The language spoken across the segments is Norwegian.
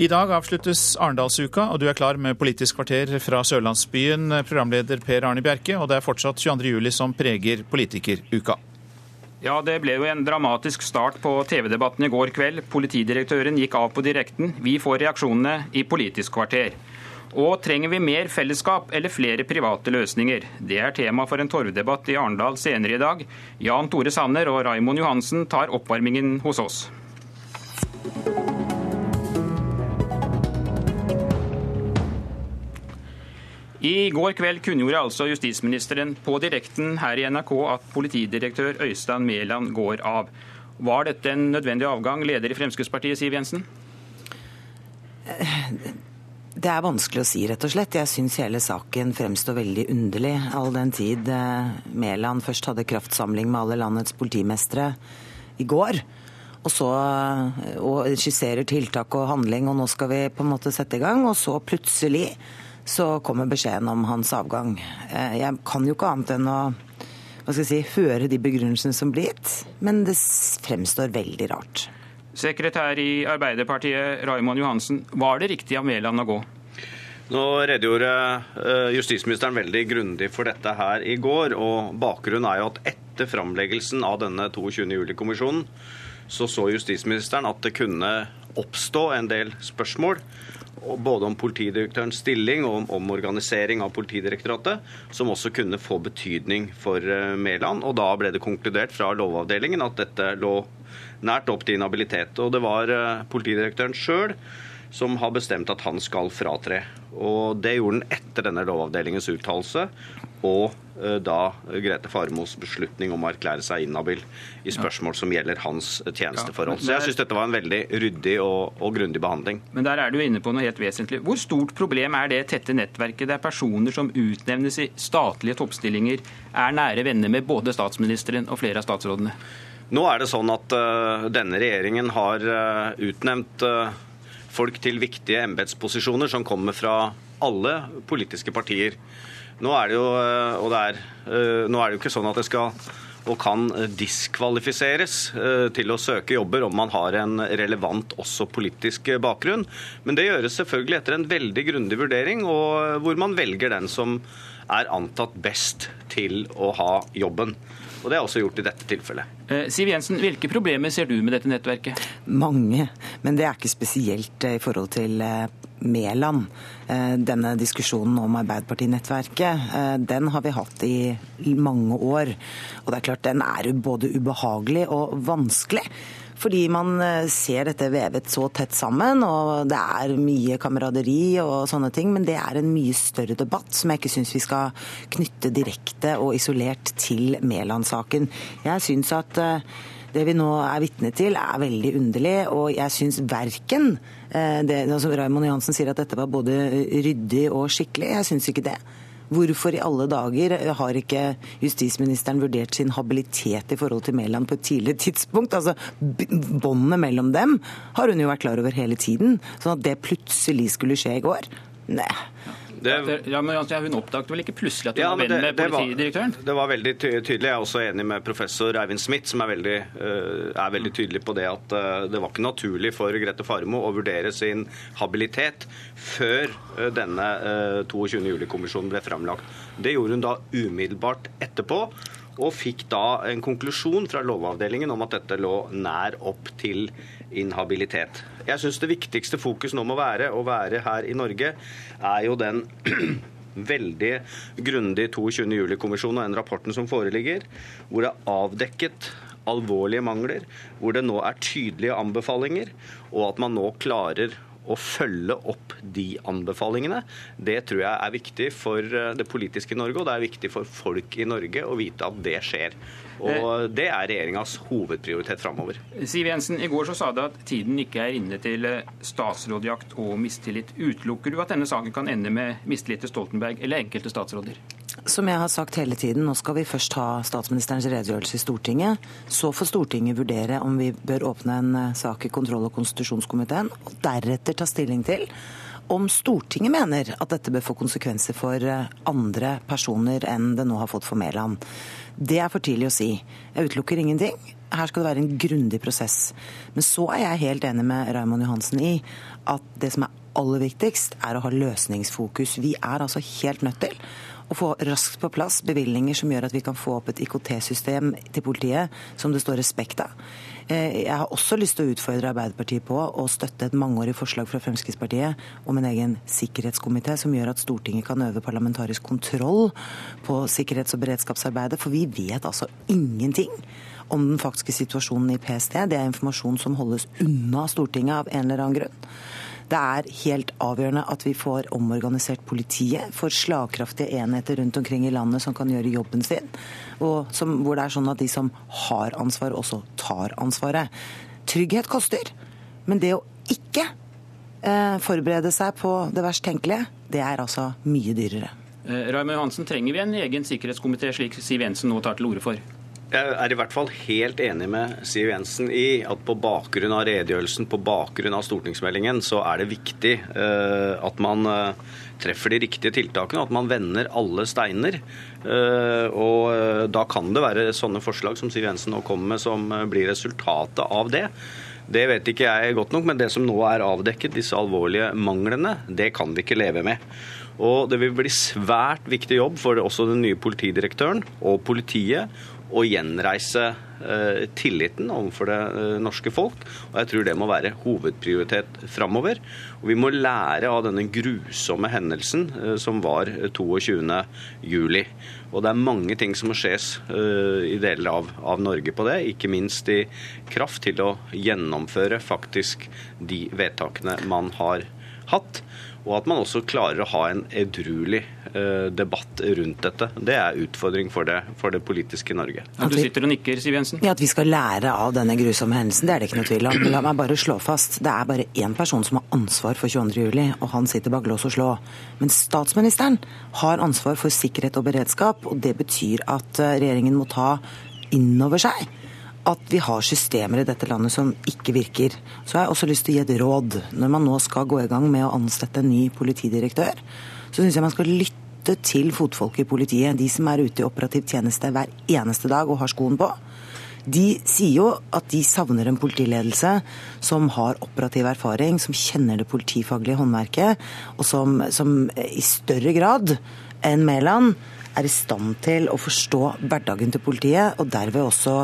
I dag avsluttes Arendalsuka, og du er klar med Politisk kvarter fra sørlandsbyen, programleder Per Arne Bjerke, og det er fortsatt 22. juli som preger politikeruka. Ja, Det ble jo en dramatisk start på TV-debatten i går kveld. Politidirektøren gikk av på direkten. Vi får reaksjonene i Politisk kvarter. Og trenger vi mer fellesskap eller flere private løsninger? Det er tema for en torvdebatt i Arendal senere i dag. Jan Tore Sanner og Raimond Johansen tar oppvarmingen hos oss. I går kveld kunngjorde altså justisministeren på direkten her i NRK at politidirektør Øystein Mæland går av. Var dette en nødvendig avgang, leder i Fremskrittspartiet Siv Jensen? Det er vanskelig å si, rett og slett. Jeg syns hele saken fremstår veldig underlig. All den tid eh, Mæland først hadde kraftsamling med alle landets politimestre i går, og så eh, og skisserer tiltak og handling, og nå skal vi på en måte sette i gang, og så plutselig så kommer beskjeden om hans avgang. Eh, jeg kan jo ikke annet enn å hva skal jeg si, høre de begrunnelsene som blir gitt, men det fremstår veldig rart. Sekretær i Arbeiderpartiet Raymond Johansen, var det riktig av Mæland å gå? Nå redegjorde eh, justisministeren veldig grundig for dette her i går. og Bakgrunnen er jo at etter framleggelsen av denne 22. juli-kommisjonen, så så justisministeren at det kunne oppstå en del spørsmål både om politidirektørens stilling og om omorganisering av Politidirektoratet, som også kunne få betydning for eh, Mæland. Og da ble det konkludert fra Lovavdelingen at dette lå nært opp til inhabilitet. Og det var eh, politidirektøren sjøl som har bestemt at han skal fratre. Og Det gjorde han etter denne lovavdelingens uttalelse og eh, da Grete Farmos beslutning om å erklære seg inhabil i spørsmål som gjelder hans tjenesteforhold. Så jeg syns dette var en veldig ryddig og, og, grundig behandling. Men der er du inne på noe helt vesentlig. Hvor stort problem er det tette nettverket der personer som utnevnes i statlige toppstillinger, er nære venner med både statsministeren og flere av statsrådene? Nå er det sånn at uh, denne regjeringen har uh, utnevnt uh, folk til viktige embetsposisjoner som kommer fra alle politiske partier. Nå er det jo, og det er, eh, nå er det jo ikke sånn at det skal og kan diskvalifiseres eh, til å søke jobber om man har en relevant også politisk bakgrunn. Men det gjøres selvfølgelig etter en veldig grundig vurdering, og hvor man velger den som er antatt best til å ha jobben. Og Det er også gjort i dette tilfellet. Eh, Siv Jensen, Hvilke problemer ser du med dette nettverket? Mange, men det er ikke spesielt eh, i forhold til eh, Mæland. Denne diskusjonen om Arbeiderpartinettverket, den har vi hatt i mange år. Og det er klart, den er både ubehagelig og vanskelig. Fordi man eh, ser dette vevet så tett sammen, og det er mye kameraderi og sånne ting. Men det er en mye større debatt som jeg ikke syns vi skal knytte direkte og isolert til Mæland-saken. Jeg syns at eh, det vi nå er vitne til, er veldig underlig. Og jeg syns verken eh, det, altså Raymond Johansen sier at dette var både ryddig og skikkelig. Jeg syns ikke det. Hvorfor i alle dager har ikke justisministeren vurdert sin habilitet i forhold til Mæland på et tidligere tidspunkt? Altså, Båndene mellom dem har hun jo vært klar over hele tiden. Sånn at det plutselig skulle skje i går? Nei. Det, ja, men altså, Hun oppdaget vel ikke plutselig at hun ja, var venn med politidirektøren? Det var, veldig tydelig. Jeg er også enig med professor Eivind Smith, som er veldig, uh, er veldig tydelig på det at uh, det var ikke naturlig for Grete Farmo å vurdere sin habilitet før uh, denne 22. juli-kommisjonen ble fremlagt. Det gjorde hun da umiddelbart etterpå og fikk da en konklusjon fra Lovavdelingen om at dette lå nær opp til inhabilitet. Jeg syns det viktigste fokus nå må være å være her i Norge, er jo den veldig grundig 22. juli-kommisjonen og den rapporten som foreligger, hvor det er avdekket alvorlige mangler, hvor det nå er tydelige anbefalinger, og at man nå klarer å følge opp de anbefalingene, det tror jeg er viktig for eh, det politiske Norge, og det er viktig for folk i Norge å vite at det skjer. Og eh, Det er regjeringas hovedprioritet framover. Siv Jensen, i går så sa du at tiden ikke er inne til eh, statsrådjakt og mistillit. Utelukker du at denne saken kan ende med mistillit til Stoltenberg eller enkelte statsråder? Som jeg har sagt hele tiden, nå skal vi først ha statsministerens redegjørelse i Stortinget. Så får Stortinget vurdere om vi bør åpne en eh, sak i kontroll- og konstitusjonskomiteen, og deretter ta stilling til om Stortinget mener at dette bør få konsekvenser for eh, andre personer enn det nå har fått for Mæland. Det er for tidlig å si. Jeg utelukker ingenting. Her skal det være en grundig prosess. Men så er jeg helt enig med Raymond Johansen i at det som er aller viktigst, er å ha løsningsfokus. Vi er altså helt nødt til å få raskt på plass bevilgninger som gjør at vi kan få opp et IKT-system til politiet som det står respekt av. Eh, jeg har også lyst til å utfordre Arbeiderpartiet på å støtte et mangeårig forslag fra Fremskrittspartiet om en egen sikkerhetskomité som gjør at Stortinget kan øve parlamentarisk kontroll på sikkerhets- og beredskapsarbeidet. For vi vet altså ingenting om den faktiske situasjonen i PST. Det er informasjon som holdes unna Stortinget av en eller annen grunn. Det er helt avgjørende at vi får omorganisert politiet, får slagkraftige enheter rundt omkring i landet som kan gjøre jobben sin, og som, hvor det er sånn at de som har ansvar, også tar ansvaret. Trygghet koster, men det å ikke eh, forberede seg på det verst tenkelige, det er altså mye dyrere. Eh, Raymond Johansen, trenger vi en egen sikkerhetskomité, slik Siv Jensen nå tar til orde for? Jeg er i hvert fall helt enig med Siv Jensen i at på bakgrunn av redegjørelsen, på bakgrunn av stortingsmeldingen, så er det viktig uh, at man uh, treffer de riktige tiltakene, at man vender alle steiner. Uh, og da kan det være sånne forslag som Siv Jensen nå kommer med, som blir resultatet av det. Det vet ikke jeg godt nok, men det som nå er avdekket, disse alvorlige manglene, det kan vi ikke leve med. Og det vil bli svært viktig jobb for også den nye politidirektøren og politiet å gjenreise eh, tilliten overfor det eh, norske folk. Og jeg tror det må være hovedprioritet framover. Og vi må lære av denne grusomme hendelsen eh, som var 22. juli. Og det er mange ting som må skjes i deler av, av Norge på det, ikke minst i kraft til å gjennomføre faktisk de vedtakene man har hatt. Og at man også klarer å ha en edruelig eh, debatt rundt dette. Det er utfordring for det, for det politiske Norge. du sitter og nikker, Siv Jensen. Ja, At vi skal lære av denne grusomme hendelsen, det er det ikke noe tvil om. La meg bare slå fast. Det er bare én person som har ansvar for 22.07, og han sitter bak lås og slå. Men statsministeren har ansvar for sikkerhet og beredskap, og det betyr at eh, regjeringen må ta inn over seg at vi har systemer i dette landet som ikke virker. Så har jeg også lyst til å gi et råd. Når man nå skal gå i gang med å ansette en ny politidirektør, så syns jeg man skal lytte til fotfolket i politiet. De som er ute i operativ tjeneste hver eneste dag og har skoen på. De sier jo at de savner en politiledelse som har operativ erfaring, som kjenner det politifaglige håndverket, og som, som i større grad enn Mæland er i stand til å forstå hverdagen til politiet, og derved også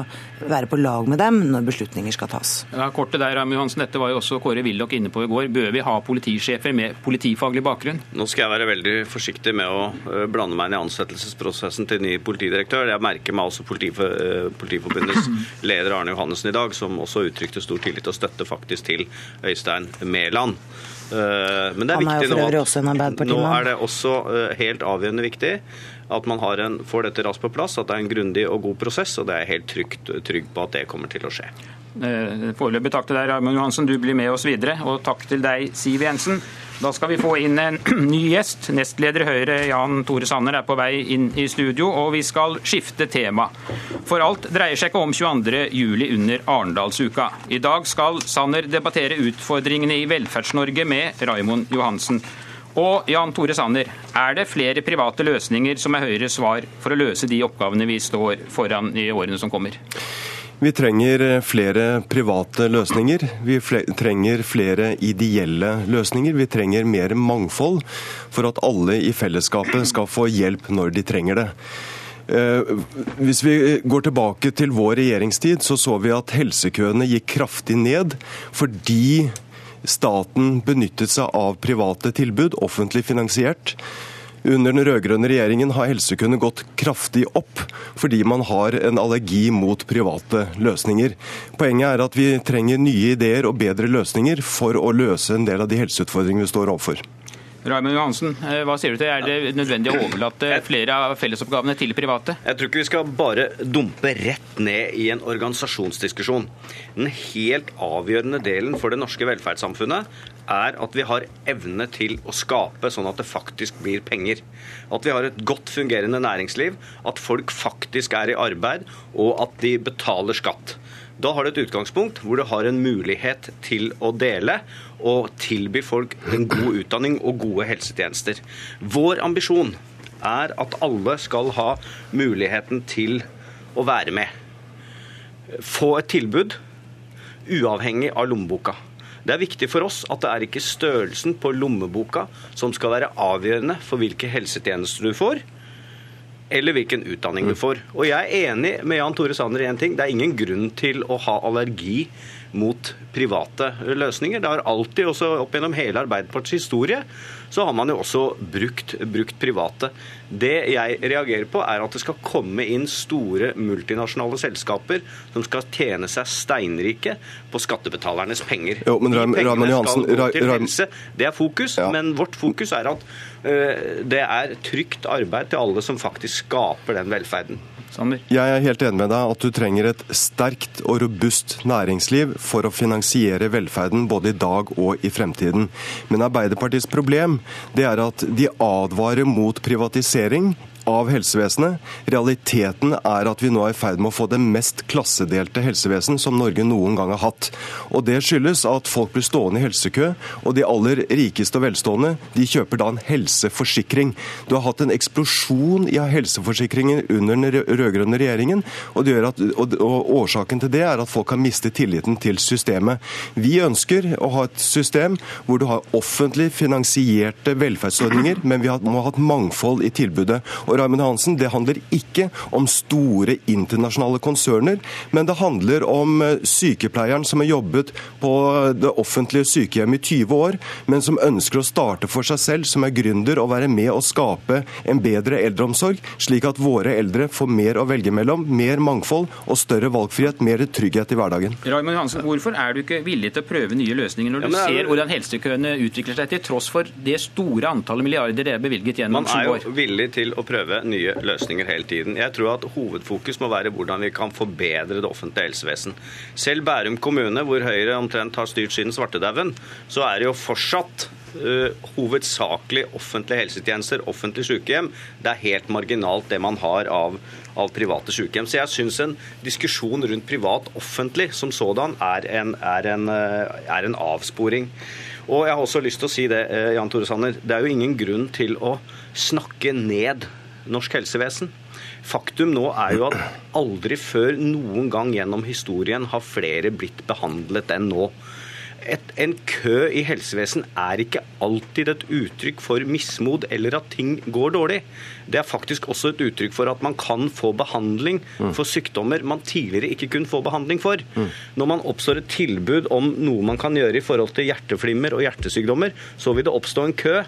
være på lag med dem når beslutninger skal tas. Ja, kort til deg, Rami Johansen. Dette var jo også Kåre Willoch inne på i går. Bør vi ha politisjefer med politifaglig bakgrunn? Nå skal jeg være veldig forsiktig med å øh, blande meg inn i ansettelsesprosessen til ny politidirektør. Jeg merker meg også øh, Politiforbundets leder Arne Johannessen i dag, som også uttrykte stor tillit og støtte faktisk til Øystein Mæland. Øh, men det er også en Arbeiderparti nå er det også helt avgjørende viktig at man en, får dette raskt på plass, at det er en grundig og god prosess. Og det er jeg helt trygt, trygg på at det kommer til å skje. Eh, foreløpig takk til deg, Raymond Johansen. Du blir med oss videre. Og takk til deg, Siv Jensen. Da skal vi få inn en ny gjest. Nestleder Høyre Jan Tore Sanner er på vei inn i studio, og vi skal skifte tema. For alt dreier seg ikke om 22.07 under Arendalsuka. I dag skal Sanner debattere utfordringene i Velferds-Norge med Raymond Johansen. Og Jan Tore Sanner, er det flere private løsninger som er Høyres svar for å løse de oppgavene vi står foran i årene som kommer? Vi trenger eh, flere private løsninger. Vi trenger flere ideelle løsninger. Vi trenger mer mangfold for at alle i fellesskapet skal få hjelp når de trenger det. Eh, hvis vi går tilbake til vår regjeringstid, så så vi at helsekøene gikk kraftig ned fordi staten benyttet seg av private tilbud, offentlig finansiert. Under den rød-grønne regjeringen har helsekøene gått kraftig opp fordi man har en allergi mot private løsninger. Poenget er at vi trenger nye ideer og bedre løsninger for å løse en del av de helseutfordringene vi står overfor. Raymond Johansen, eh, hva sier du til? Er det nødvendig å overlate flere av fellesoppgavene til private? Jeg tror ikke vi skal bare dumpe rett ned i en organisasjonsdiskusjon. Den helt avgjørende delen for det norske velferdssamfunnet er at vi har evne til å skape sånn at det faktisk blir penger. At vi har et godt fungerende næringsliv, at folk faktisk er i arbeid, og at de betaler skatt. Da har du et utgangspunkt hvor du har en mulighet til å dele og tilby folk en god utdanning og gode helsetjenester. Vår ambisjon er at alle skal ha muligheten til å være med. Få et tilbud uavhengig av lommeboka. Det er viktig for oss at det er ikke størrelsen på lommeboka som skal være avgjørende for hvilke helsetjenester du får, eller hvilken utdanning du får. Og jeg er enig med Jan Tore Sanner i én ting. Det er ingen grunn til å ha allergi mot private løsninger. Det har alltid, også opp gjennom hele Arbeiderpartiets historie, så har man jo også brukt, brukt, private. Det jeg reagerer på, er at det skal komme inn store multinasjonale selskaper som skal tjene seg steinrike på skattebetalernes penger. Jo, men Raymond Johansen, skal gå til helse. Det er fokus, ja. men vårt fokus er at uh, det er trygt arbeid til alle som faktisk skaper den velferden. Sander? Jeg er helt enig med deg at du trenger et sterkt og robust næringsliv for å finansiere velferden både i dag og i fremtiden. Men Arbeiderpartiets problem det er at de advarer mot privatisering av helsevesenet. Realiteten er at vi nå er i ferd med å få det mest klassedelte helsevesen som Norge noen gang har hatt. Og Det skyldes at folk blir stående i helsekø, og de aller rikeste og velstående de kjøper da en helseforsikring. Du har hatt en eksplosjon i helseforsikringen under den rød-grønne regjeringen, og, at, og, og årsaken til det er at folk har mistet tilliten til systemet. Vi ønsker å ha et system hvor du har offentlig finansierte velferdsordninger, men vi må ha et mangfold i tilbudet. Og og Raymond Hansen, det handler ikke om store internasjonale konserner, men det handler om eh, sykepleieren som har jobbet på det offentlige sykehjemmet i 20 år, men som ønsker å starte for seg selv, som er gründer, og være med å skape en bedre eldreomsorg, slik at våre eldre får mer å velge mellom, mer mangfold og større valgfrihet, mer trygghet i hverdagen. Raymond Hansen, hvorfor er du ikke villig til å prøve nye løsninger når du ja, ser hvordan helsekøene utvikler seg, til tross for det store antallet milliarder det er bevilget gjennom sju år? Man er jo villig til å prøve prøve nye løsninger hele tiden. Jeg tror at hovedfokus må være hvordan vi kan forbedre det offentlige helsevesen. Selv Bærum kommune, hvor Høyre omtrent har styrt siden svartedauden, så er det jo fortsatt Uh, hovedsakelig offentlige helsetjenester, offentlige sykehjem. Det er helt marginalt det man har av, av private sykehjem. Så jeg syns en diskusjon rundt privat-offentlig som sådan er en, er, en, uh, er en, avsporing. Og jeg har også lyst til å si det, uh, Jan Tore Sanner, det er jo ingen grunn til å snakke ned norsk helsevesen. Faktum nå er jo at aldri før noen gang gjennom historien har flere blitt behandlet enn nå. Et, en kø i helsevesen er ikke alltid et uttrykk for mismod eller at ting går dårlig. Det er faktisk også et uttrykk for at man kan få behandling mm. for sykdommer man tidligere ikke kunne få behandling for. Mm. Når man oppstår et tilbud om noe man kan gjøre i forhold til hjerteflimmer og hjertesykdommer, så vil det oppstå en kø.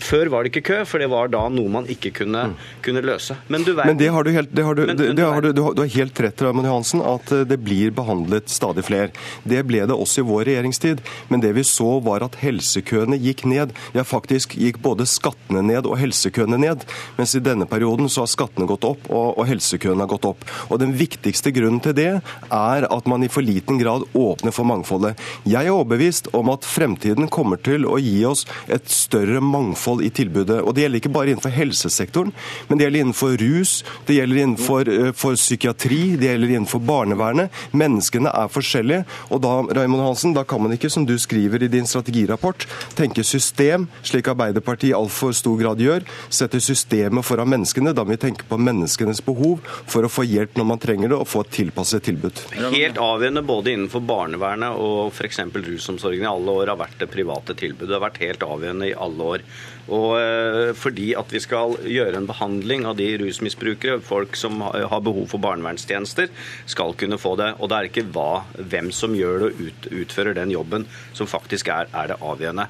Før var det ikke kø, for det var da noe man ikke kunne, mm. kunne løse. Men du men det har du helt, det har du, men, det, det har du, du, har, helt rett Raymond Johansen, at eh, det blir behandlet stadig flere. Det ble det også i vår regjeringstid. Men det vi så var at helsekøene gikk ned. Ja, faktisk gikk både skattene ned og helsekøene ned. Mens i denne perioden så har skattene gått opp, og, og helsekøene har gått opp. Og Den viktigste grunnen til det er at man i for liten grad åpner for mangfoldet. Jeg er overbevist om at fremtiden kommer til å gi oss et større mangfold i tilbudet. Og Det gjelder ikke bare innenfor helsesektoren, men det gjelder innenfor rus, det gjelder innenfor for psykiatri, det gjelder innenfor barnevernet. Menneskene er forskjellige. Og da Raimond Hansen, da kan man ikke, som du skriver i din strategirapport, tenke system, slik Arbeiderpartiet i altfor stor grad gjør. Sette systemet foran menneskene. Da må vi tenke på menneskenes behov for å få hjelp når man trenger det, og få et tilpasset tilbud. Helt avgjørende både innenfor barnevernet og f.eks. rusomsorgen i alle år har vært det private tilbudet. Det har vært helt avgjørende i alle år. Og eh, fordi at vi skal gjøre en behandling av de rusmisbrukere, folk som har behov for barnevernstjenester, skal kunne få det. Og det er ikke hva, hvem som gjør det og utfører den jobben, som faktisk er, er det avgjørende.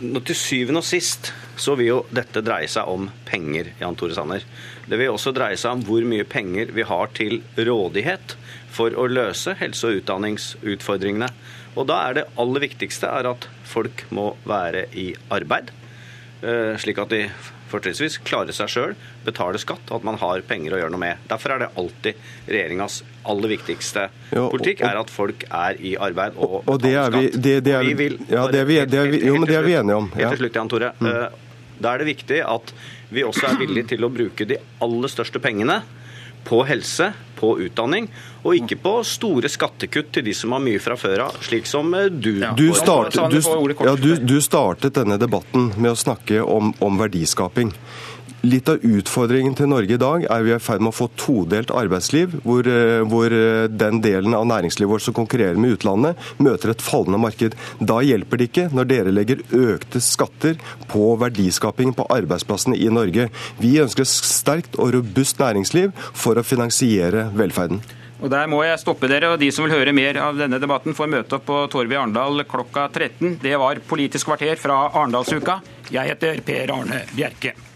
Til syvende og sist så vil jo dette dreie seg om penger, Jan Tore Sanner. Det vil også dreie seg om hvor mye penger vi har til rådighet for å løse helse- og utdanningsutfordringene. Og da er det aller viktigste at folk må være i arbeid, slik at de fortrinnsvis klarer seg sjøl, betaler skatt, og at man har penger å gjøre noe med. Derfor er det alltid regjeringas aller viktigste jo, og, politikk er at folk er i arbeid og, og, og det er vi, det, det er, vi vil, ja, det er vi, det er vi, jo, men det er vi enige om. Helt til slutt, Jan Tore. Mm. Da er det viktig at vi også er villige til å bruke de aller største pengene på helse, på utdanning, og ikke på store skattekutt til de som har mye fra før av, slik som eh, du Ja. Du startet, du, ja, du, du startet denne debatten med å snakke om, om verdiskaping. Litt av utfordringen til Norge i dag er vi i ferd med å få todelt arbeidsliv, hvor, eh, hvor eh, den delen av næringslivet vårt som konkurrerer med utlandet, møter et fallende marked. Da hjelper det ikke når dere legger økte skatter på verdiskaping på arbeidsplassene i Norge. Vi ønsker et sterkt og robust næringsliv for å finansiere velferden. Og Der må jeg stoppe dere, og de som vil høre mer av denne debatten, får møte opp på Torvet i Arendal klokka 13. Det var Politisk kvarter fra Arendalsuka. Jeg heter Per Arne Bjerke.